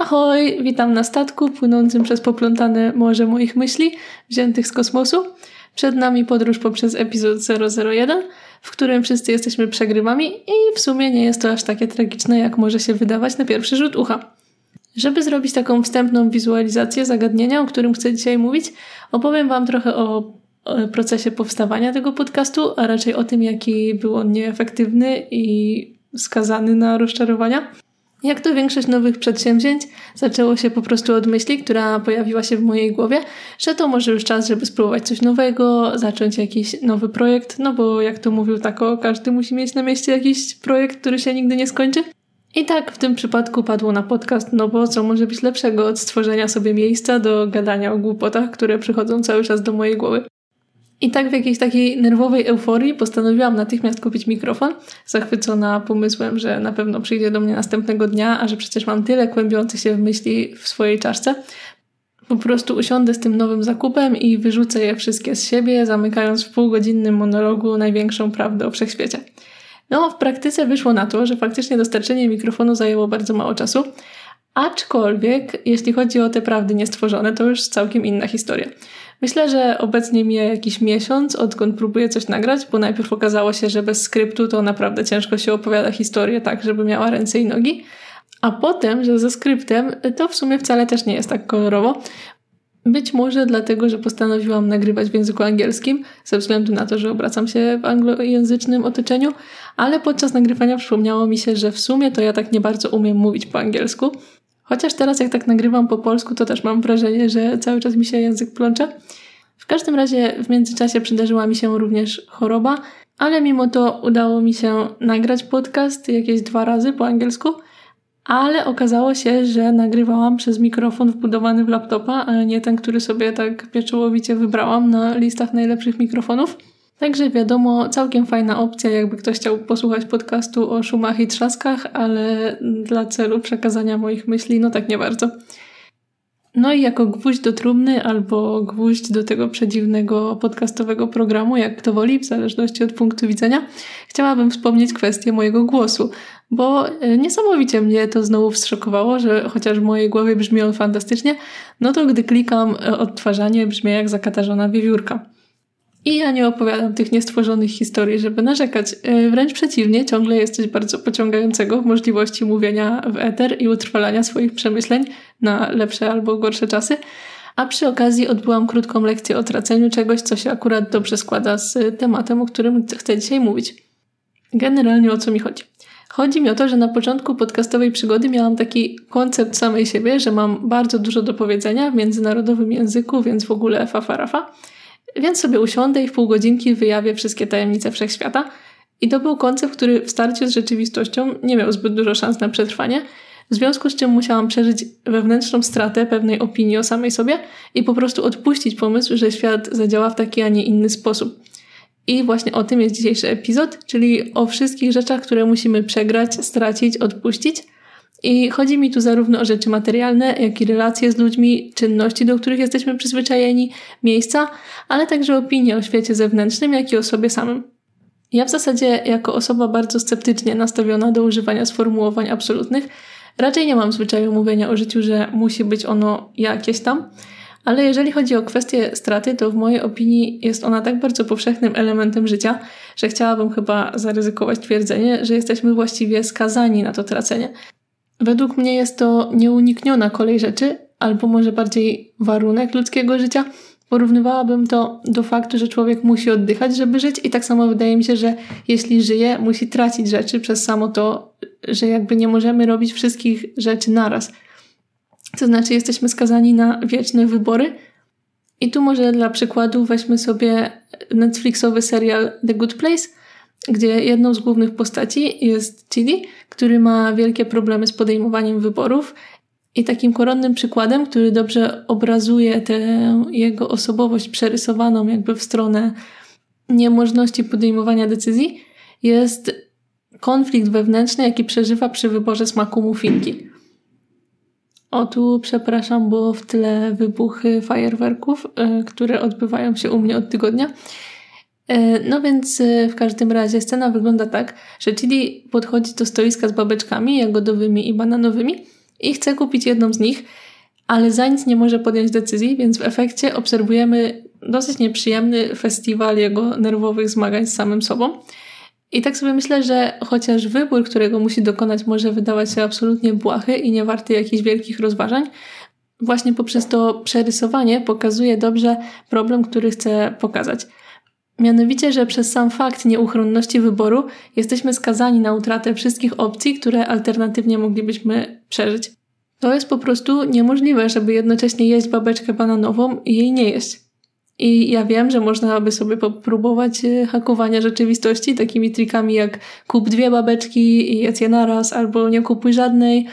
Ahoj, witam na statku płynącym przez poplątane morze moich myśli, wziętych z kosmosu. Przed nami podróż poprzez epizod 001, w którym wszyscy jesteśmy przegrywami i w sumie nie jest to aż takie tragiczne, jak może się wydawać na pierwszy rzut ucha. Żeby zrobić taką wstępną wizualizację zagadnienia, o którym chcę dzisiaj mówić, opowiem Wam trochę o procesie powstawania tego podcastu, a raczej o tym, jaki był on nieefektywny i skazany na rozczarowania. Jak to większość nowych przedsięwzięć, zaczęło się po prostu od myśli, która pojawiła się w mojej głowie, że to może już czas, żeby spróbować coś nowego, zacząć jakiś nowy projekt, no bo jak to mówił Tako, każdy musi mieć na mieście jakiś projekt, który się nigdy nie skończy. I tak w tym przypadku padło na podcast, no bo co może być lepszego od stworzenia sobie miejsca do gadania o głupotach, które przychodzą cały czas do mojej głowy. I tak w jakiejś takiej nerwowej euforii postanowiłam natychmiast kupić mikrofon, zachwycona pomysłem, że na pewno przyjdzie do mnie następnego dnia, a że przecież mam tyle kłębiących się w myśli w swojej czaszce. Po prostu usiądę z tym nowym zakupem i wyrzucę je wszystkie z siebie, zamykając w półgodzinnym monologu największą prawdę o wszechświecie. No, w praktyce wyszło na to, że faktycznie dostarczenie mikrofonu zajęło bardzo mało czasu, aczkolwiek jeśli chodzi o te prawdy niestworzone, to już całkiem inna historia. Myślę, że obecnie mija jakiś miesiąc, odkąd próbuję coś nagrać, bo najpierw okazało się, że bez skryptu to naprawdę ciężko się opowiada historię tak, żeby miała ręce i nogi. A potem, że ze skryptem to w sumie wcale też nie jest tak kolorowo. Być może dlatego, że postanowiłam nagrywać w języku angielskim, ze względu na to, że obracam się w anglojęzycznym otoczeniu, ale podczas nagrywania przypomniało mi się, że w sumie to ja tak nie bardzo umiem mówić po angielsku. Chociaż teraz jak tak nagrywam po polsku, to też mam wrażenie, że cały czas mi się język plącze. W każdym razie w międzyczasie przydarzyła mi się również choroba, ale mimo to udało mi się nagrać podcast jakieś dwa razy po angielsku, ale okazało się, że nagrywałam przez mikrofon wbudowany w laptopa, a nie ten, który sobie tak pieczołowicie wybrałam na listach najlepszych mikrofonów. Także wiadomo, całkiem fajna opcja, jakby ktoś chciał posłuchać podcastu o szumach i trzaskach, ale dla celu przekazania moich myśli, no tak nie bardzo. No i jako gwóźdź do trumny albo gwóźdź do tego przedziwnego podcastowego programu, jak kto woli, w zależności od punktu widzenia, chciałabym wspomnieć kwestię mojego głosu, bo e, niesamowicie mnie to znowu wstrzokowało, że chociaż w mojej głowie brzmi on fantastycznie, no to gdy klikam e, odtwarzanie brzmi jak zakatarzona wiewiórka. I ja nie opowiadam tych niestworzonych historii, żeby narzekać. E, wręcz przeciwnie, ciągle jest coś bardzo pociągającego w możliwości mówienia w eter i utrwalania swoich przemyśleń na lepsze albo gorsze czasy. A przy okazji odbyłam krótką lekcję o traceniu czegoś, co się akurat dobrze składa z tematem, o którym chcę dzisiaj mówić. Generalnie o co mi chodzi? Chodzi mi o to, że na początku podcastowej przygody miałam taki koncept samej siebie, że mam bardzo dużo do powiedzenia w międzynarodowym języku, więc w ogóle fafarafa. Fa. Więc sobie usiądę i w pół godzinki wyjawię wszystkie tajemnice wszechświata. I to był koncept, który w starciu z rzeczywistością nie miał zbyt dużo szans na przetrwanie, w związku z czym musiałam przeżyć wewnętrzną stratę pewnej opinii o samej sobie i po prostu odpuścić pomysł, że świat zadziała w taki, a nie inny sposób. I właśnie o tym jest dzisiejszy epizod, czyli o wszystkich rzeczach, które musimy przegrać, stracić, odpuścić – i chodzi mi tu zarówno o rzeczy materialne, jak i relacje z ludźmi, czynności, do których jesteśmy przyzwyczajeni, miejsca, ale także opinie o świecie zewnętrznym, jak i o sobie samym. Ja w zasadzie, jako osoba bardzo sceptycznie nastawiona do używania sformułowań absolutnych, raczej nie mam zwyczaju mówienia o życiu, że musi być ono jakieś tam, ale jeżeli chodzi o kwestię straty, to w mojej opinii jest ona tak bardzo powszechnym elementem życia, że chciałabym chyba zaryzykować twierdzenie, że jesteśmy właściwie skazani na to tracenie. Według mnie jest to nieunikniona kolej rzeczy, albo może bardziej warunek ludzkiego życia. Porównywałabym to do faktu, że człowiek musi oddychać, żeby żyć, i tak samo wydaje mi się, że jeśli żyje, musi tracić rzeczy przez samo to, że jakby nie możemy robić wszystkich rzeczy naraz. To znaczy, jesteśmy skazani na wieczne wybory. I tu może dla przykładu weźmy sobie Netflixowy serial The Good Place, gdzie jedną z głównych postaci jest Chili, który ma wielkie problemy z podejmowaniem wyborów. I takim koronnym przykładem, który dobrze obrazuje tę jego osobowość przerysowaną jakby w stronę niemożności podejmowania decyzji, jest konflikt wewnętrzny, jaki przeżywa przy wyborze smaku muffinki. O tu przepraszam, bo w tyle wybuchy fajerwerków, e, które odbywają się u mnie od tygodnia. E, no więc e, w każdym razie scena wygląda tak, że Chili podchodzi do stoiska z babeczkami jagodowymi i bananowymi i chce kupić jedną z nich, ale za nic nie może podjąć decyzji, więc w efekcie obserwujemy dosyć nieprzyjemny festiwal jego nerwowych zmagań z samym sobą. I tak sobie myślę, że chociaż wybór, którego musi dokonać, może wydawać się absolutnie błahy i nie warty jakichś wielkich rozważań, właśnie poprzez to przerysowanie pokazuje dobrze problem, który chcę pokazać. Mianowicie, że przez sam fakt nieuchronności wyboru jesteśmy skazani na utratę wszystkich opcji, które alternatywnie moglibyśmy przeżyć. To jest po prostu niemożliwe, żeby jednocześnie jeść babeczkę bananową i jej nie jeść. I ja wiem, że można by sobie popróbować e, hakowania rzeczywistości takimi trikami jak kup dwie babeczki i jedz je naraz, albo nie kupuj żadnej.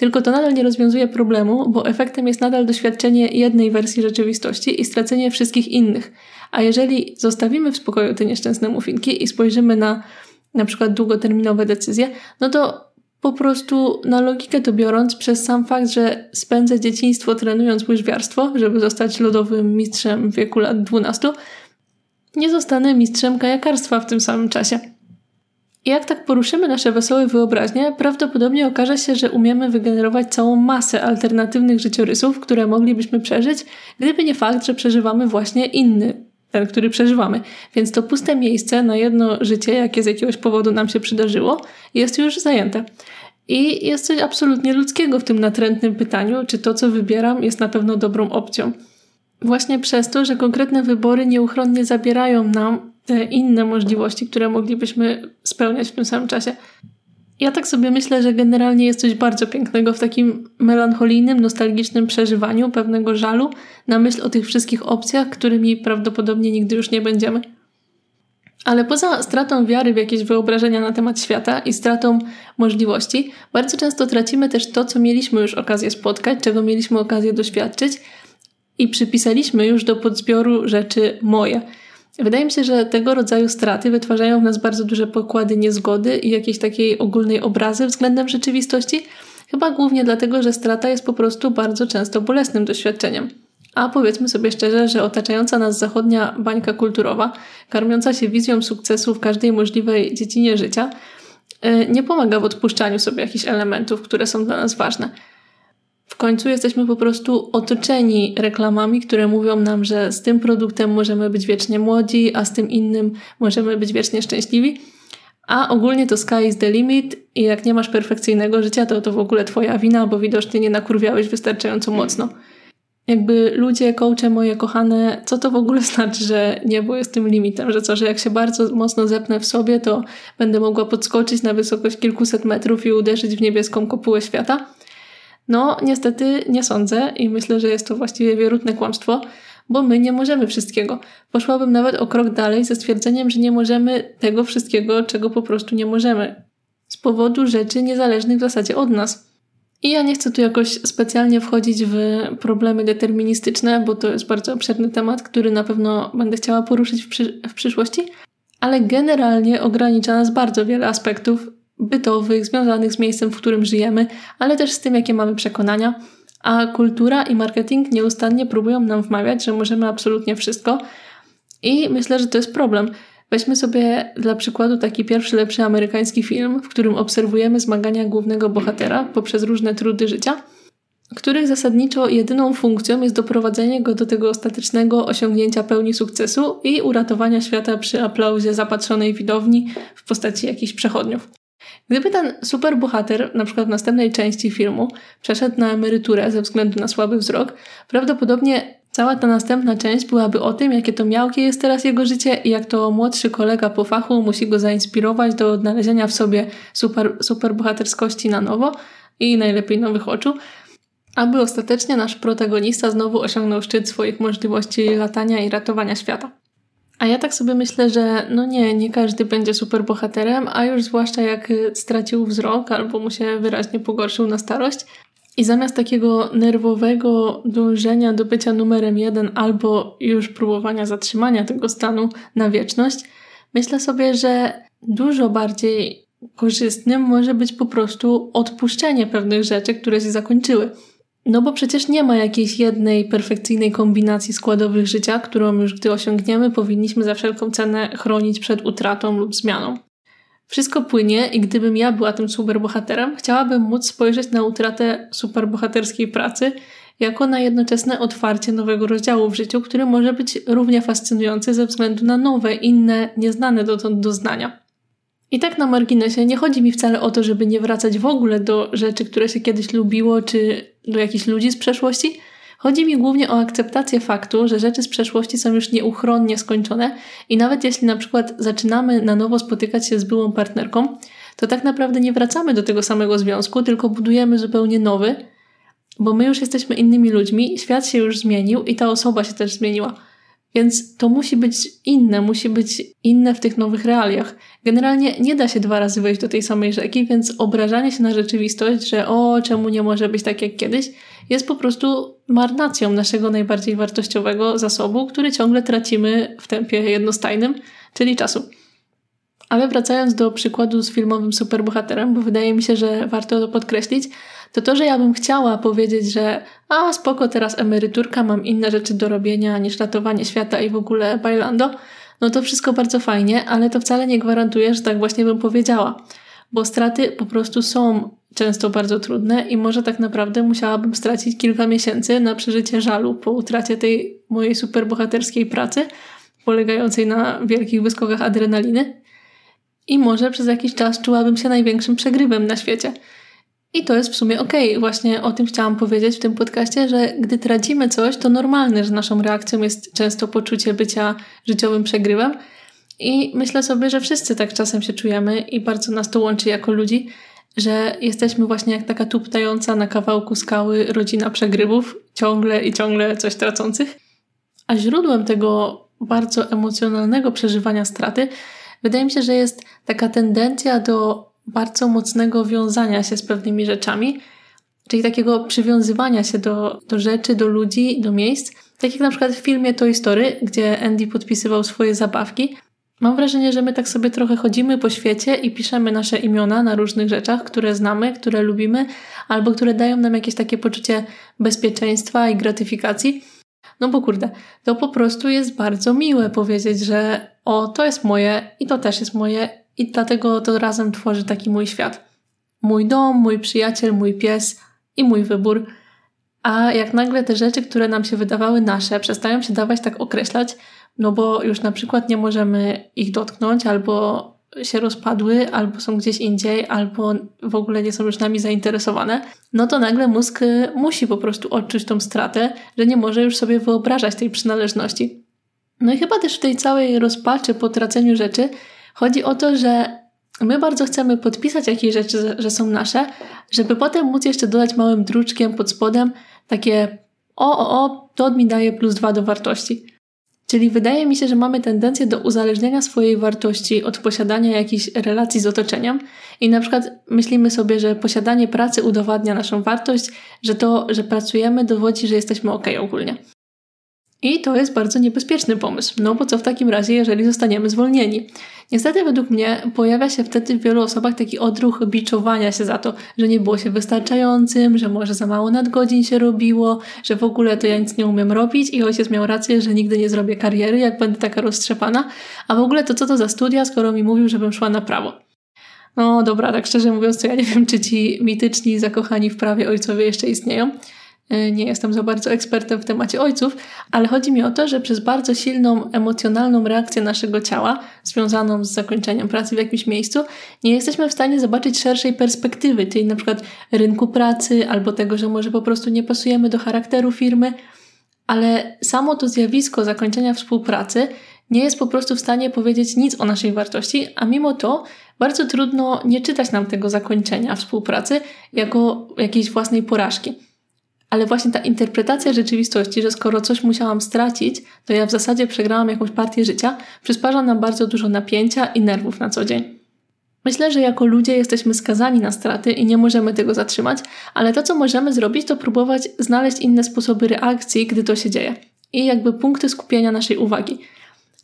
Tylko to nadal nie rozwiązuje problemu, bo efektem jest nadal doświadczenie jednej wersji rzeczywistości i stracenie wszystkich innych. A jeżeli zostawimy w spokoju te nieszczęsne muffinki i spojrzymy na na przykład długoterminowe decyzje, no to po prostu na logikę to biorąc, przez sam fakt, że spędzę dzieciństwo trenując łyżwiarstwo, żeby zostać lodowym mistrzem w wieku lat 12, nie zostanę mistrzem kajakarstwa w tym samym czasie. I jak tak poruszymy nasze wesołe wyobraźnie, prawdopodobnie okaże się, że umiemy wygenerować całą masę alternatywnych życiorysów, które moglibyśmy przeżyć, gdyby nie fakt, że przeżywamy właśnie inny, ten, który przeżywamy. Więc to puste miejsce na jedno życie, jakie z jakiegoś powodu nam się przydarzyło, jest już zajęte. I jest coś absolutnie ludzkiego w tym natrętnym pytaniu, czy to, co wybieram, jest na pewno dobrą opcją. Właśnie przez to, że konkretne wybory nieuchronnie zabierają nam te inne możliwości, które moglibyśmy spełniać w tym samym czasie. Ja tak sobie myślę, że generalnie jest coś bardzo pięknego w takim melancholijnym, nostalgicznym przeżywaniu pewnego żalu na myśl o tych wszystkich opcjach, którymi prawdopodobnie nigdy już nie będziemy. Ale poza stratą wiary w jakieś wyobrażenia na temat świata i stratą możliwości, bardzo często tracimy też to, co mieliśmy już okazję spotkać, czego mieliśmy okazję doświadczyć i przypisaliśmy już do podzbioru rzeczy moje. Wydaje mi się, że tego rodzaju straty wytwarzają w nas bardzo duże pokłady niezgody i jakiejś takiej ogólnej obrazy względem rzeczywistości, chyba głównie dlatego, że strata jest po prostu bardzo często bolesnym doświadczeniem. A powiedzmy sobie szczerze, że otaczająca nas zachodnia bańka kulturowa, karmiąca się wizją sukcesu w każdej możliwej dziedzinie życia, e, nie pomaga w odpuszczaniu sobie jakichś elementów, które są dla nas ważne. Końcu jesteśmy po prostu otoczeni reklamami, które mówią nam, że z tym produktem możemy być wiecznie młodzi, a z tym innym możemy być wiecznie szczęśliwi. A ogólnie to sky is the limit i jak nie masz perfekcyjnego życia, to to w ogóle twoja wina, bo widocznie nie nakurwiałeś wystarczająco mocno. Jakby ludzie, coache moje kochane, co to w ogóle znaczy, że niebo jest tym limitem? Że co, że jak się bardzo mocno zepnę w sobie, to będę mogła podskoczyć na wysokość kilkuset metrów i uderzyć w niebieską kopułę świata? No, niestety nie sądzę i myślę, że jest to właściwie wierutne kłamstwo, bo my nie możemy wszystkiego. Poszłabym nawet o krok dalej ze stwierdzeniem, że nie możemy tego wszystkiego, czego po prostu nie możemy. Z powodu rzeczy niezależnych w zasadzie od nas. I ja nie chcę tu jakoś specjalnie wchodzić w problemy deterministyczne, bo to jest bardzo obszerny temat, który na pewno będę chciała poruszyć w, w przyszłości, ale generalnie ogranicza nas bardzo wiele aspektów bytowych, związanych z miejscem, w którym żyjemy, ale też z tym, jakie mamy przekonania. A kultura i marketing nieustannie próbują nam wmawiać, że możemy absolutnie wszystko. I myślę, że to jest problem. Weźmy sobie dla przykładu taki pierwszy lepszy amerykański film, w którym obserwujemy zmagania głównego bohatera poprzez różne trudy życia, których zasadniczo jedyną funkcją jest doprowadzenie go do tego ostatecznego osiągnięcia pełni sukcesu i uratowania świata przy aplauzie zapatrzonej widowni w postaci jakichś przechodniów. Gdyby ten superbohater, na przykład w następnej części filmu, przeszedł na emeryturę ze względu na słaby wzrok, prawdopodobnie cała ta następna część byłaby o tym, jakie to miałkie jest teraz jego życie i jak to młodszy kolega po fachu musi go zainspirować do odnalezienia w sobie super, superbohaterskości na nowo i najlepiej nowych oczu, aby ostatecznie nasz protagonista znowu osiągnął szczyt swoich możliwości latania i ratowania świata. A ja tak sobie myślę, że no nie, nie każdy będzie super bohaterem, a już zwłaszcza jak stracił wzrok albo mu się wyraźnie pogorszył na starość. I zamiast takiego nerwowego dążenia do bycia numerem jeden albo już próbowania zatrzymania tego stanu na wieczność, myślę sobie, że dużo bardziej korzystnym może być po prostu odpuszczenie pewnych rzeczy, które się zakończyły. No bo przecież nie ma jakiejś jednej perfekcyjnej kombinacji składowych życia, którą już gdy osiągniemy, powinniśmy za wszelką cenę chronić przed utratą lub zmianą. Wszystko płynie i gdybym ja była tym superbohaterem, chciałabym móc spojrzeć na utratę superbohaterskiej pracy jako na jednoczesne otwarcie nowego rozdziału w życiu, który może być równie fascynujący ze względu na nowe, inne, nieznane dotąd doznania. I tak na marginesie nie chodzi mi wcale o to, żeby nie wracać w ogóle do rzeczy, które się kiedyś lubiło, czy do jakichś ludzi z przeszłości. Chodzi mi głównie o akceptację faktu, że rzeczy z przeszłości są już nieuchronnie skończone i nawet jeśli na przykład zaczynamy na nowo spotykać się z byłą partnerką, to tak naprawdę nie wracamy do tego samego związku, tylko budujemy zupełnie nowy, bo my już jesteśmy innymi ludźmi, świat się już zmienił i ta osoba się też zmieniła. Więc to musi być inne, musi być inne w tych nowych realiach. Generalnie nie da się dwa razy wejść do tej samej rzeki, więc obrażanie się na rzeczywistość, że o, czemu nie może być tak jak kiedyś, jest po prostu marnacją naszego najbardziej wartościowego zasobu, który ciągle tracimy w tempie jednostajnym, czyli czasu. Ale wracając do przykładu z filmowym superbohaterem, bo wydaje mi się, że warto to podkreślić, to to, że ja bym chciała powiedzieć, że a spoko, teraz emeryturka, mam inne rzeczy do robienia niż ratowanie świata i w ogóle bailando, no to wszystko bardzo fajnie, ale to wcale nie gwarantuje, że tak właśnie bym powiedziała. Bo straty po prostu są często bardzo trudne i może tak naprawdę musiałabym stracić kilka miesięcy na przeżycie żalu po utracie tej mojej superbohaterskiej pracy, polegającej na wielkich wyskokach adrenaliny. I może przez jakiś czas czułabym się największym przegrywem na świecie – i to jest w sumie okej. Okay. Właśnie o tym chciałam powiedzieć w tym podcaście, że gdy tracimy coś, to normalne, że naszą reakcją jest często poczucie bycia życiowym przegrywem. I myślę sobie, że wszyscy tak czasem się czujemy i bardzo nas to łączy jako ludzi, że jesteśmy właśnie jak taka tuptająca na kawałku skały rodzina przegrywów, ciągle i ciągle coś tracących. A źródłem tego bardzo emocjonalnego przeżywania straty wydaje mi się, że jest taka tendencja do bardzo mocnego wiązania się z pewnymi rzeczami, czyli takiego przywiązywania się do, do rzeczy, do ludzi, do miejsc. Tak jak na przykład w filmie Toy Story, gdzie Andy podpisywał swoje zabawki. Mam wrażenie, że my tak sobie trochę chodzimy po świecie i piszemy nasze imiona na różnych rzeczach, które znamy, które lubimy, albo które dają nam jakieś takie poczucie bezpieczeństwa i gratyfikacji. No bo kurde, to po prostu jest bardzo miłe powiedzieć, że o, to jest moje i to też jest moje i dlatego to razem tworzy taki mój świat. Mój dom, mój przyjaciel, mój pies i mój wybór. A jak nagle te rzeczy, które nam się wydawały nasze, przestają się dawać tak określać, no bo już na przykład nie możemy ich dotknąć, albo się rozpadły, albo są gdzieś indziej, albo w ogóle nie są już nami zainteresowane, no to nagle mózg musi po prostu odczuć tą stratę, że nie może już sobie wyobrażać tej przynależności. No i chyba też w tej całej rozpaczy po traceniu rzeczy Chodzi o to, że my bardzo chcemy podpisać jakieś rzeczy, że są nasze, żeby potem móc jeszcze dodać małym druczkiem pod spodem takie o, o, o, to mi daje plus dwa do wartości. Czyli wydaje mi się, że mamy tendencję do uzależnienia swojej wartości od posiadania jakichś relacji z otoczeniem i na przykład myślimy sobie, że posiadanie pracy udowadnia naszą wartość, że to, że pracujemy dowodzi, że jesteśmy ok ogólnie. I to jest bardzo niebezpieczny pomysł, no bo co w takim razie, jeżeli zostaniemy zwolnieni? Niestety według mnie pojawia się wtedy w wielu osobach taki odruch biczowania się za to, że nie było się wystarczającym, że może za mało nadgodzin się robiło, że w ogóle to ja nic nie umiem robić i ojciec miał rację, że nigdy nie zrobię kariery, jak będę taka roztrzepana, a w ogóle to co to za studia, skoro mi mówił, żebym szła na prawo. No dobra, tak szczerze mówiąc, to ja nie wiem, czy ci mityczni, zakochani w prawie ojcowie jeszcze istnieją. E, nie jestem za bardzo ekspertem w temacie ojców, ale chodzi mi o to, że przez bardzo silną emocjonalną reakcję naszego ciała, związaną z zakończeniem pracy w jakimś miejscu, nie jesteśmy w stanie zobaczyć szerszej perspektywy, czyli na przykład rynku pracy, albo tego, że może po prostu nie pasujemy do charakteru firmy, ale samo to zjawisko zakończenia współpracy nie jest po prostu w stanie powiedzieć nic o naszej wartości, a mimo to bardzo trudno nie czytać nam tego zakończenia współpracy jako jakiejś własnej porażki. Ale właśnie ta interpretacja rzeczywistości, że skoro coś musiałam stracić, to ja w zasadzie przegrałam jakąś partię życia, przysparza nam bardzo dużo napięcia i nerwów na co dzień. Myślę, że jako ludzie jesteśmy skazani na straty i nie możemy tego zatrzymać, ale to, co możemy zrobić, to próbować znaleźć inne sposoby reakcji, gdy to się dzieje. I jakby punkty skupienia naszej uwagi.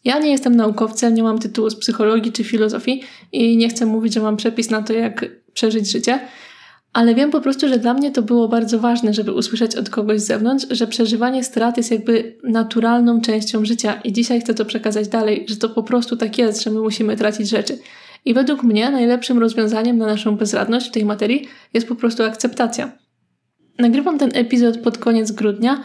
Ja nie jestem naukowcem, nie mam tytułu z psychologii czy filozofii i nie chcę mówić, że mam przepis na to, jak przeżyć życie, ale wiem po prostu, że dla mnie to było bardzo ważne, żeby usłyszeć od kogoś z zewnątrz, że przeżywanie strat jest jakby naturalną częścią życia i dzisiaj chcę to przekazać dalej, że to po prostu tak jest, że my musimy tracić rzeczy. I według mnie najlepszym rozwiązaniem na naszą bezradność w tej materii jest po prostu akceptacja. Nagrywam ten epizod pod koniec grudnia,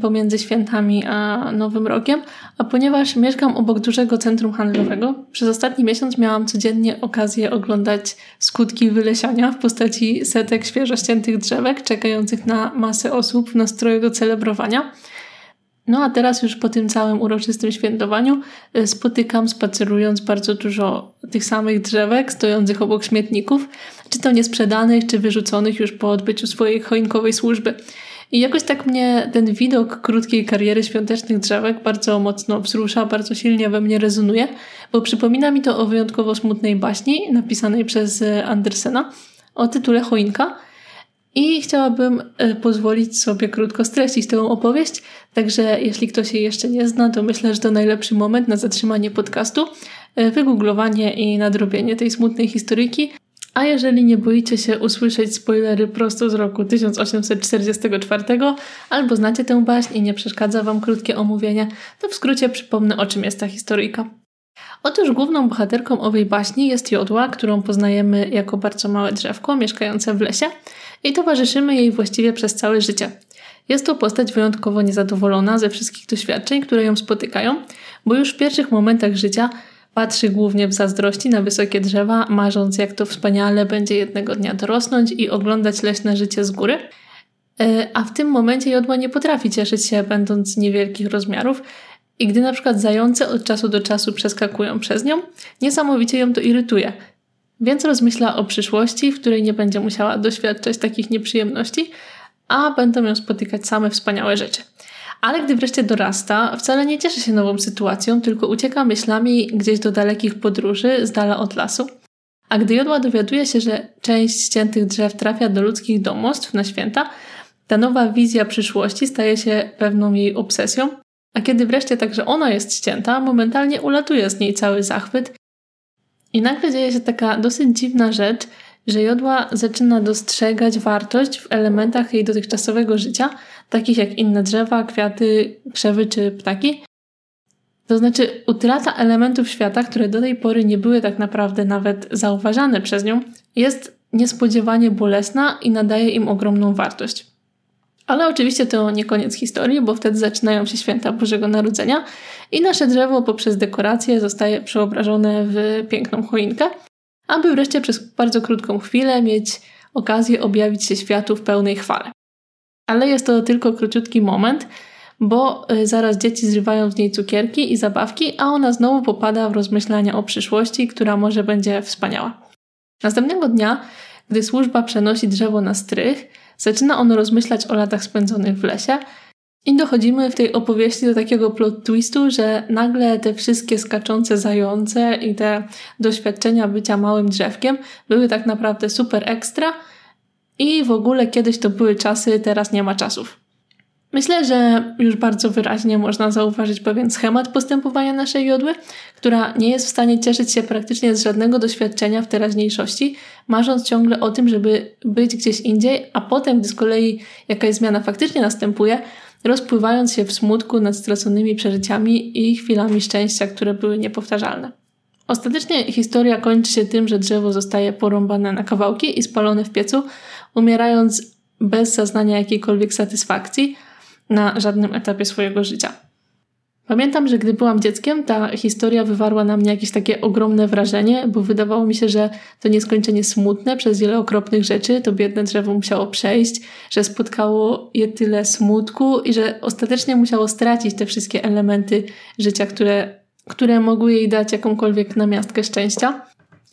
pomiędzy świętami a Nowym Rokiem, a ponieważ mieszkam obok dużego centrum handlowego, przez ostatni miesiąc miałam codziennie okazję oglądać skutki wylesiania w postaci setek świeżo ściętych drzewek czekających na masę osób w nastroju do celebrowania. No a teraz już po tym całym uroczystym świętowaniu e, spotykam spacerując bardzo dużo tych samych drzewek stojących obok śmietników, czy to niesprzedanych, czy wyrzuconych już po odbyciu swojej choinkowej służby. I jakoś tak mnie ten widok krótkiej kariery świątecznych drzewek bardzo mocno wzrusza, bardzo silnie we mnie rezonuje, bo przypomina mi to o wyjątkowo smutnej baśni napisanej przez e, Andersena o tytule Choinka. I chciałabym e, pozwolić sobie krótko streścić tę opowieść, także jeśli ktoś jej jeszcze nie zna, to myślę, że to najlepszy moment na zatrzymanie podcastu, e, wygooglowanie i nadrobienie tej smutnej historyjki, a jeżeli nie boicie się usłyszeć spoilery prosto z roku 1844 albo znacie tę baśń i nie przeszkadza Wam krótkie omówienie, to w skrócie przypomnę o czym jest ta historyjka. Otóż główną bohaterką owej baśni jest Jodła, którą poznajemy jako bardzo małe drzewko mieszkające w lesie i towarzyszymy jej właściwie przez całe życie. Jest to postać wyjątkowo niezadowolona ze wszystkich doświadczeń, które ją spotykają, bo już w pierwszych momentach życia Patrzy głównie w zazdrości na wysokie drzewa, marząc jak to wspaniale będzie jednego dnia dorosnąć i oglądać leśne życie z góry. E, a w tym momencie jodła nie potrafi cieszyć się, będąc niewielkich rozmiarów, i gdy na przykład zające od czasu do czasu przeskakują przez nią, niesamowicie ją to irytuje. Więc rozmyśla o przyszłości, w której nie będzie musiała doświadczać takich nieprzyjemności, a będą ją spotykać same wspaniałe rzeczy. Ale gdy wreszcie dorasta, wcale nie cieszy się nową sytuacją, tylko ucieka myślami gdzieś do dalekich podróży, z dala od lasu. A gdy Jodła dowiaduje się, że część ściętych drzew trafia do ludzkich domostw na święta, ta nowa wizja przyszłości staje się pewną jej obsesją, a kiedy wreszcie także ona jest ścięta, momentalnie ulatuje z niej cały zachwyt. I nagle dzieje się taka dosyć dziwna rzecz, że Jodła zaczyna dostrzegać wartość w elementach jej dotychczasowego życia, takich jak inne drzewa, kwiaty, krzewy czy ptaki. To znaczy, utrata elementów świata, które do tej pory nie były tak naprawdę nawet zauważane przez nią, jest niespodziewanie bolesna i nadaje im ogromną wartość. Ale oczywiście to nie koniec historii, bo wtedy zaczynają się święta Bożego Narodzenia i nasze drzewo poprzez dekoracje zostaje przeobrażone w piękną choinkę, aby wreszcie przez bardzo krótką chwilę mieć okazję objawić się światu w pełnej chwale. Ale jest to tylko króciutki moment, bo y, zaraz dzieci zrywają z niej cukierki i zabawki, a ona znowu popada w rozmyślania o przyszłości, która może będzie wspaniała. Następnego dnia, gdy służba przenosi drzewo na strych, zaczyna ono rozmyślać o latach spędzonych w lesie i dochodzimy w tej opowieści do takiego plot twistu, że nagle te wszystkie skaczące zające i te doświadczenia bycia małym drzewkiem były tak naprawdę super ekstra i w ogóle kiedyś to były czasy, teraz nie ma czasów. Myślę, że już bardzo wyraźnie można zauważyć pewien schemat postępowania naszej jodły, która nie jest w stanie cieszyć się praktycznie z żadnego doświadczenia w teraźniejszości, marząc ciągle o tym, żeby być gdzieś indziej, a potem, gdy z kolei jakaś zmiana faktycznie następuje, rozpływając się w smutku nad straconymi przeżyciami i chwilami szczęścia, które były niepowtarzalne. Ostatecznie historia kończy się tym, że drzewo zostaje porąbane na kawałki i spalone w piecu, umierając bez zaznania jakiejkolwiek satysfakcji na żadnym etapie swojego życia. Pamiętam, że gdy byłam dzieckiem, ta historia wywarła na mnie jakieś takie ogromne wrażenie, bo wydawało mi się, że to nieskończenie smutne przez wiele okropnych rzeczy, to biedne drzewo musiało przejść, że spotkało je tyle smutku i że ostatecznie musiało stracić te wszystkie elementy życia, które, które mogły jej dać jakąkolwiek namiastkę szczęścia.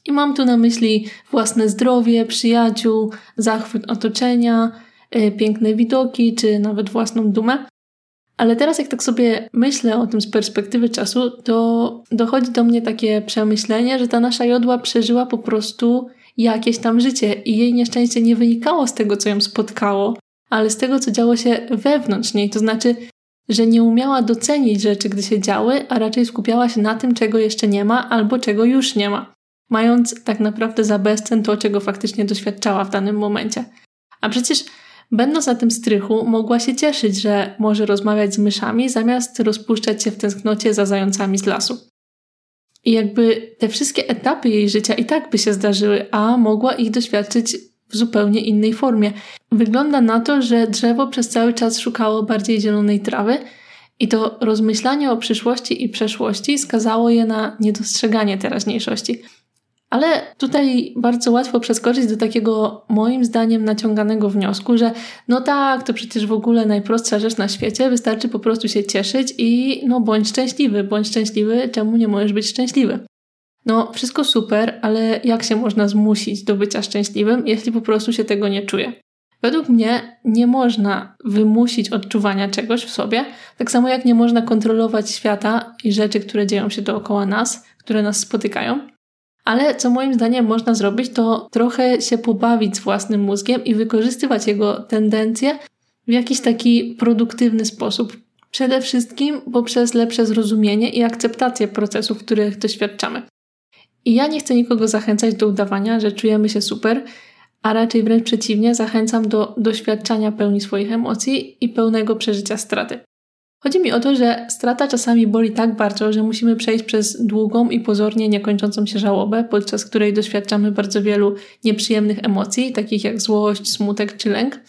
I mam tu na myśli własne zdrowie, przyjaciół, zachwyt otoczenia, yy, piękne widoki, czy nawet własną dumę. Ale teraz, jak tak sobie myślę o tym z perspektywy czasu, to dochodzi do mnie takie przemyślenie, że ta nasza jodła przeżyła po prostu jakieś tam życie i jej nieszczęście nie wynikało z tego, co ją spotkało, ale z tego, co działo się wewnątrz niej. To znaczy, że nie umiała docenić rzeczy, gdy się działy, a raczej skupiała się na tym, czego jeszcze nie ma albo czego już nie ma, mając tak naprawdę za bezcen to, czego faktycznie doświadczała w danym momencie. A przecież Będąc na tym strychu, mogła się cieszyć, że może rozmawiać z myszami, zamiast rozpuszczać się w tęsknocie za zającami z lasu. I jakby te wszystkie etapy jej życia i tak by się zdarzyły, a mogła ich doświadczyć w zupełnie innej formie. Wygląda na to, że drzewo przez cały czas szukało bardziej zielonej trawy i to rozmyślanie o przyszłości i przeszłości skazało je na niedostrzeganie teraźniejszości. Ale tutaj bardzo łatwo przeskoczyć do takiego, moim zdaniem, naciąganego wniosku, że no tak, to przecież w ogóle najprostsza rzecz na świecie, wystarczy po prostu się cieszyć i no bądź szczęśliwy, bądź szczęśliwy, czemu nie możesz być szczęśliwy? No, wszystko super, ale jak się można zmusić do bycia szczęśliwym, jeśli po prostu się tego nie czuje? Według mnie nie można wymusić odczuwania czegoś w sobie, tak samo jak nie można kontrolować świata i rzeczy, które dzieją się dookoła nas, które nas spotykają. Ale co moim zdaniem można zrobić, to trochę się pobawić z własnym mózgiem i wykorzystywać jego tendencje w jakiś taki produktywny sposób. Przede wszystkim poprzez lepsze zrozumienie i akceptację procesów, których doświadczamy. I ja nie chcę nikogo zachęcać do udawania, że czujemy się super, a raczej wręcz przeciwnie, zachęcam do doświadczania pełni swoich emocji i pełnego przeżycia straty. Chodzi mi o to, że strata czasami boli tak bardzo, że musimy przejść przez długą i pozornie niekończącą się żałobę, podczas której doświadczamy bardzo wielu nieprzyjemnych emocji, takich jak złość, smutek czy lęk.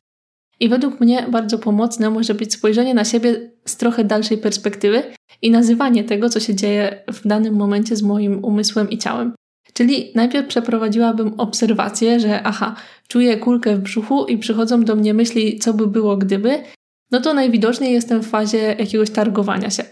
I według mnie bardzo pomocne może być spojrzenie na siebie z trochę dalszej perspektywy i nazywanie tego, co się dzieje w danym momencie z moim umysłem i ciałem. Czyli najpierw przeprowadziłabym obserwację, że aha, czuję kulkę w brzuchu i przychodzą do mnie myśli, co by było gdyby, no to najwidoczniej jestem w fazie jakiegoś targowania się.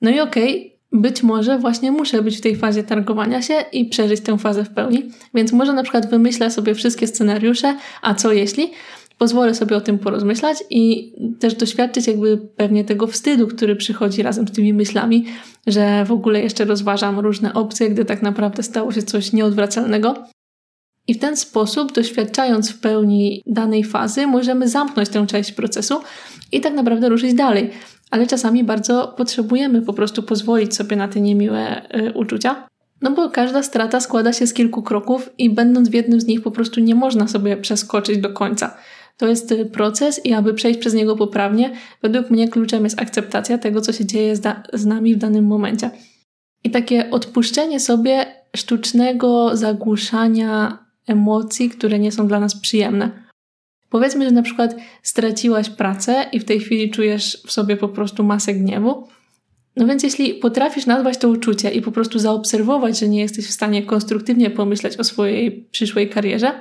No i okej, okay, być może właśnie muszę być w tej fazie targowania się i przeżyć tę fazę w pełni, więc może na przykład wymyślę sobie wszystkie scenariusze, a co jeśli? Pozwolę sobie o tym porozmyślać i też doświadczyć jakby pewnie tego wstydu, który przychodzi razem z tymi myślami, że w ogóle jeszcze rozważam różne opcje, gdy tak naprawdę stało się coś nieodwracalnego. I w ten sposób, doświadczając w pełni danej fazy, możemy zamknąć tę część procesu i tak naprawdę ruszyć dalej. Ale czasami bardzo potrzebujemy po prostu pozwolić sobie na te niemiłe y, uczucia. No bo każda strata składa się z kilku kroków i będąc w jednym z nich po prostu nie można sobie przeskoczyć do końca. To jest y, proces i aby przejść przez niego poprawnie, według mnie kluczem jest akceptacja tego, co się dzieje z, z nami w danym momencie. I takie odpuszczenie sobie sztucznego zagłuszania emocji, które nie są dla nas przyjemne. Powiedzmy, że na przykład straciłaś pracę i w tej chwili czujesz w sobie po prostu masę gniewu. No więc jeśli potrafisz nazwać to uczucie i po prostu zaobserwować, że nie jesteś w stanie konstruktywnie pomyśleć o swojej przyszłej karierze,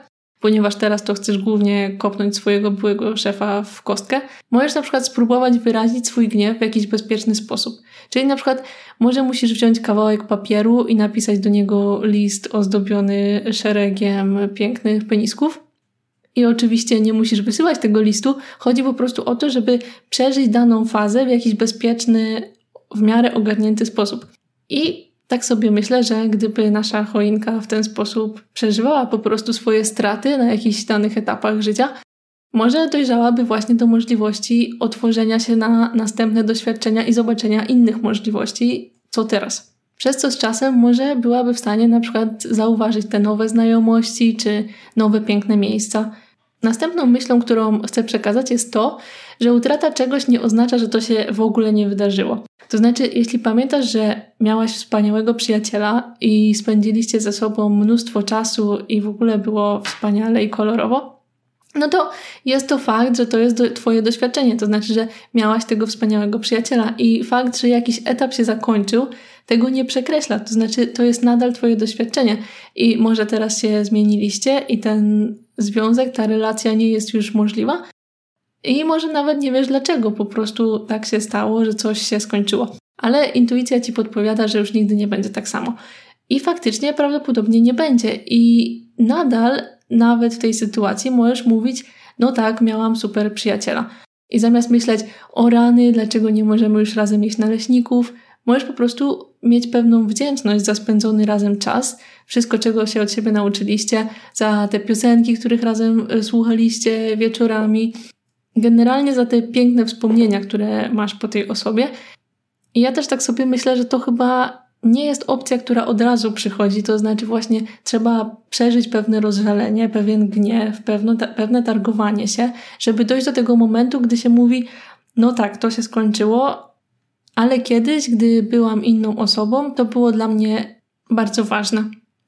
ponieważ teraz to chcesz głównie kopnąć swojego byłego szefa w kostkę, możesz na przykład spróbować wyrazić swój gniew w jakiś bezpieczny sposób. Czyli na przykład może musisz wziąć kawałek papieru i napisać do niego list ozdobiony szeregiem pięknych penisków. I oczywiście nie musisz wysyłać tego listu, chodzi po prostu o to, żeby przeżyć daną fazę w jakiś bezpieczny, w miarę ogarnięty sposób. I tak sobie myślę, że gdyby nasza choinka w ten sposób przeżywała po prostu swoje straty na jakichś danych etapach życia, może dojrzałaby właśnie do możliwości otworzenia się na następne doświadczenia i zobaczenia innych możliwości, co teraz. Przez co z czasem może byłaby w stanie na przykład zauważyć te nowe znajomości czy nowe piękne miejsca. Następną myślą, którą chcę przekazać jest to, że utrata czegoś nie oznacza, że to się w ogóle nie wydarzyło. To znaczy, jeśli pamiętasz, że miałaś wspaniałego przyjaciela i spędziliście ze sobą mnóstwo czasu i w ogóle było wspaniale i kolorowo, no to jest to fakt, że to jest do, Twoje doświadczenie. To znaczy, że miałaś tego wspaniałego przyjaciela i fakt, że jakiś etap się zakończył, tego nie przekreśla. To znaczy, to jest nadal Twoje doświadczenie. I może teraz się zmieniliście i ten związek, ta relacja nie jest już możliwa, i może nawet nie wiesz dlaczego, po prostu tak się stało, że coś się skończyło. Ale intuicja ci podpowiada, że już nigdy nie będzie tak samo. I faktycznie prawdopodobnie nie będzie. I nadal, nawet w tej sytuacji, możesz mówić: No tak, miałam super przyjaciela. I zamiast myśleć o rany, dlaczego nie możemy już razem jeść naleśników, możesz po prostu mieć pewną wdzięczność za spędzony razem czas, wszystko, czego się od siebie nauczyliście, za te piosenki, których razem e, słuchaliście wieczorami, generalnie za te piękne wspomnienia, które masz po tej osobie. I ja też tak sobie myślę, że to chyba nie jest opcja, która od razu przychodzi, to znaczy właśnie trzeba przeżyć pewne rozżalenie, pewien gniew, pewne, pewne targowanie się, żeby dojść do tego momentu, gdy się mówi, no tak, to się skończyło, ale kiedyś, gdy byłam inną osobą, to było dla mnie bardzo ważne.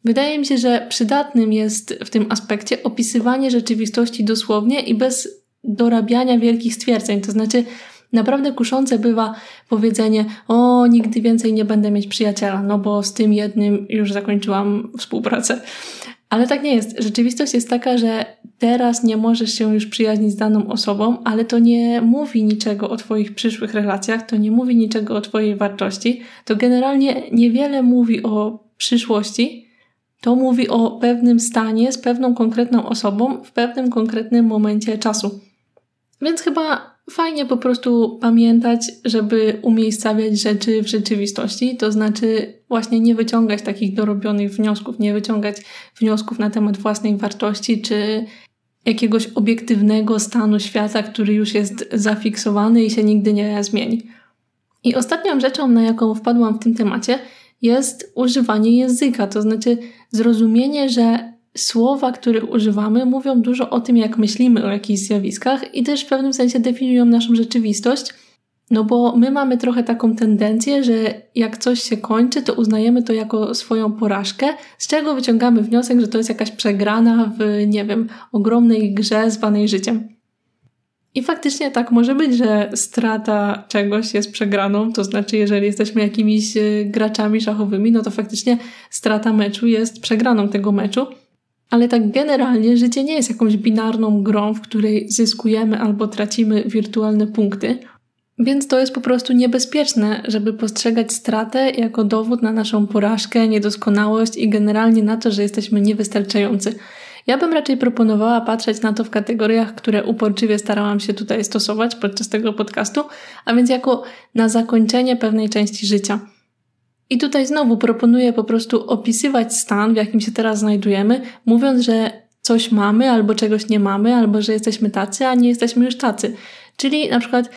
Wydaje mi się, że przydatnym jest w tym aspekcie opisywanie rzeczywistości dosłownie i bez dorabiania wielkich stwierdzeń. To znaczy, naprawdę kuszące bywa powiedzenie: O, nigdy więcej nie będę mieć przyjaciela, no bo z tym jednym już zakończyłam współpracę. Ale tak nie jest. Rzeczywistość jest taka, że teraz nie możesz się już przyjaźnić z daną osobą, ale to nie mówi niczego o Twoich przyszłych relacjach, to nie mówi niczego o Twojej wartości, to generalnie niewiele mówi o przyszłości, to mówi o pewnym stanie z pewną konkretną osobą w pewnym konkretnym momencie czasu. Więc chyba fajnie po prostu pamiętać, żeby umiejscawiać rzeczy w rzeczywistości, to znaczy właśnie nie wyciągać takich dorobionych wniosków, nie wyciągać wniosków na temat własnej wartości czy jakiegoś obiektywnego stanu świata, który już jest zafiksowany i się nigdy nie zmieni. I ostatnią rzeczą, na jaką wpadłam w tym temacie, jest używanie języka, to znaczy zrozumienie, że słowa, których używamy, mówią dużo o tym, jak myślimy o jakichś zjawiskach i też w pewnym sensie definiują naszą rzeczywistość. No bo my mamy trochę taką tendencję, że jak coś się kończy, to uznajemy to jako swoją porażkę, z czego wyciągamy wniosek, że to jest jakaś przegrana w, nie wiem, ogromnej grze zwanej życiem. I faktycznie tak może być, że strata czegoś jest przegraną, to znaczy, jeżeli jesteśmy jakimiś y, graczami szachowymi, no to faktycznie strata meczu jest przegraną tego meczu. Ale tak generalnie życie nie jest jakąś binarną grą, w której zyskujemy albo tracimy wirtualne punkty. Więc to jest po prostu niebezpieczne, żeby postrzegać stratę jako dowód na naszą porażkę, niedoskonałość i generalnie na to, że jesteśmy niewystarczający. Ja bym raczej proponowała patrzeć na to w kategoriach, które uporczywie starałam się tutaj stosować podczas tego podcastu, a więc jako na zakończenie pewnej części życia. I tutaj znowu proponuję po prostu opisywać stan, w jakim się teraz znajdujemy, mówiąc, że coś mamy albo czegoś nie mamy, albo że jesteśmy tacy, a nie jesteśmy już tacy. Czyli na przykład,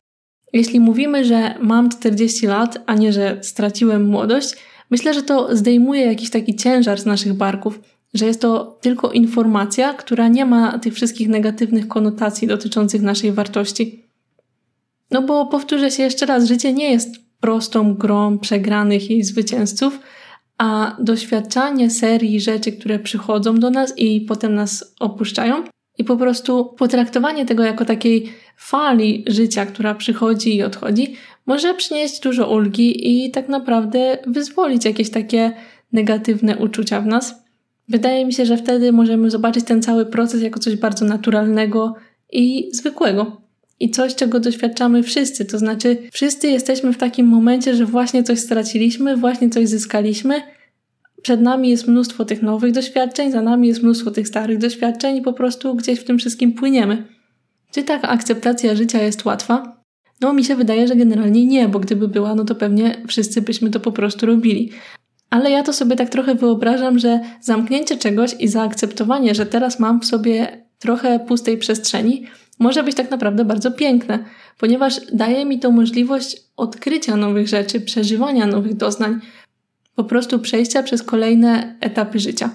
jeśli mówimy, że mam 40 lat, a nie, że straciłem młodość, myślę, że to zdejmuje jakiś taki ciężar z naszych barków, że jest to tylko informacja, która nie ma tych wszystkich negatywnych konotacji dotyczących naszej wartości. No bo powtórzę się jeszcze raz, życie nie jest prostą grą przegranych i zwycięzców, a doświadczanie serii rzeczy, które przychodzą do nas i potem nas opuszczają, i po prostu potraktowanie tego jako takiej fali życia, która przychodzi i odchodzi, może przynieść dużo ulgi i tak naprawdę wyzwolić jakieś takie negatywne uczucia w nas. Wydaje mi się, że wtedy możemy zobaczyć ten cały proces jako coś bardzo naturalnego i zwykłego i coś, czego doświadczamy wszyscy. To znaczy, wszyscy jesteśmy w takim momencie, że właśnie coś straciliśmy, właśnie coś zyskaliśmy. Przed nami jest mnóstwo tych nowych doświadczeń, za nami jest mnóstwo tych starych doświadczeń i po prostu gdzieś w tym wszystkim płyniemy. Czy taka akceptacja życia jest łatwa? No, mi się wydaje, że generalnie nie, bo gdyby była, no to pewnie wszyscy byśmy to po prostu robili. Ale ja to sobie tak trochę wyobrażam, że zamknięcie czegoś i zaakceptowanie, że teraz mam w sobie trochę pustej przestrzeni, może być tak naprawdę bardzo piękne, ponieważ daje mi to możliwość odkrycia nowych rzeczy, przeżywania nowych doznań, po prostu przejścia przez kolejne etapy życia.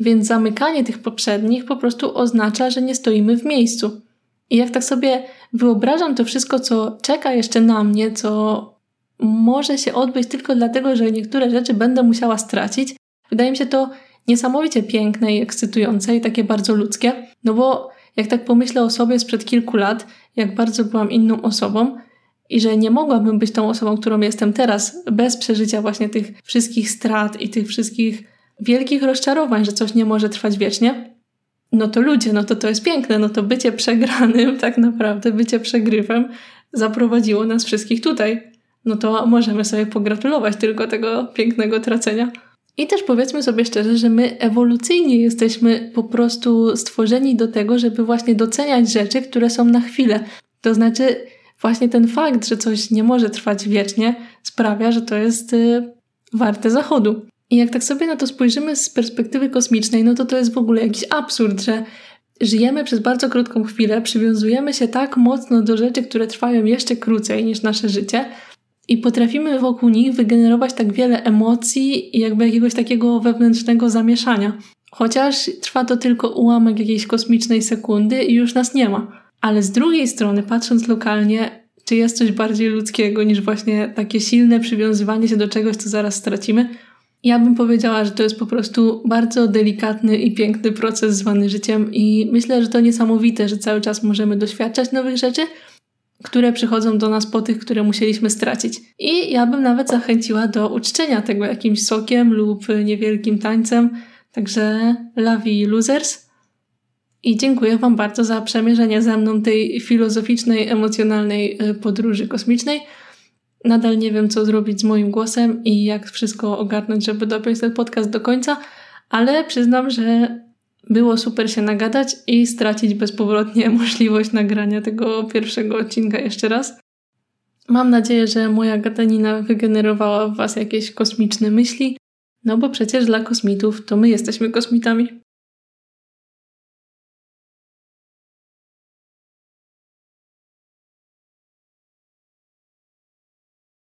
Więc zamykanie tych poprzednich po prostu oznacza, że nie stoimy w miejscu. I jak tak sobie wyobrażam to wszystko, co czeka jeszcze na mnie, co może się odbyć tylko dlatego, że niektóre rzeczy będę musiała stracić, wydaje mi się to niesamowicie piękne i ekscytujące i takie bardzo ludzkie, no bo jak tak pomyślę o sobie sprzed kilku lat, jak bardzo byłam inną osobą i że nie mogłabym być tą osobą, którą jestem teraz, bez przeżycia właśnie tych wszystkich strat i tych wszystkich wielkich rozczarowań, że coś nie może trwać wiecznie, no to ludzie, no to to jest piękne, no to bycie przegranym, tak naprawdę, bycie przegrywem zaprowadziło nas wszystkich tutaj. No to możemy sobie pogratulować tylko tego pięknego tracenia. I też powiedzmy sobie szczerze, że my ewolucyjnie jesteśmy po prostu stworzeni do tego, żeby właśnie doceniać rzeczy, które są na chwilę. To znaczy, właśnie ten fakt, że coś nie może trwać wiecznie, sprawia, że to jest y, warte zachodu. I jak tak sobie na to spojrzymy z perspektywy kosmicznej, no to to jest w ogóle jakiś absurd, że żyjemy przez bardzo krótką chwilę, przywiązujemy się tak mocno do rzeczy, które trwają jeszcze krócej niż nasze życie, i potrafimy wokół nich wygenerować tak wiele emocji i jakby jakiegoś takiego wewnętrznego zamieszania. Chociaż trwa to tylko ułamek jakiejś kosmicznej sekundy i już nas nie ma. Ale z drugiej strony, patrząc lokalnie, czy jest coś bardziej ludzkiego niż właśnie takie silne przywiązywanie się do czegoś, co zaraz stracimy? Ja bym powiedziała, że to jest po prostu bardzo delikatny i piękny proces zwany życiem, i myślę, że to niesamowite, że cały czas możemy doświadczać nowych rzeczy, które przychodzą do nas po tych, które musieliśmy stracić. I ja bym nawet zachęciła do uczczenia tego jakimś sokiem lub niewielkim tańcem. Także lavi losers. I dziękuję Wam bardzo za przemierzenie ze mną tej filozoficznej, emocjonalnej e, podróży kosmicznej. Nadal nie wiem, co zrobić z moim głosem i jak wszystko ogarnąć, żeby dopiąć ten podcast do końca, ale przyznam, że było super się nagadać i stracić bezpowrotnie możliwość nagrania tego pierwszego odcinka jeszcze raz. Mam nadzieję, że moja gadanina wygenerowała w Was jakieś kosmiczne myśli, no bo przecież dla kosmitów to my jesteśmy kosmitami.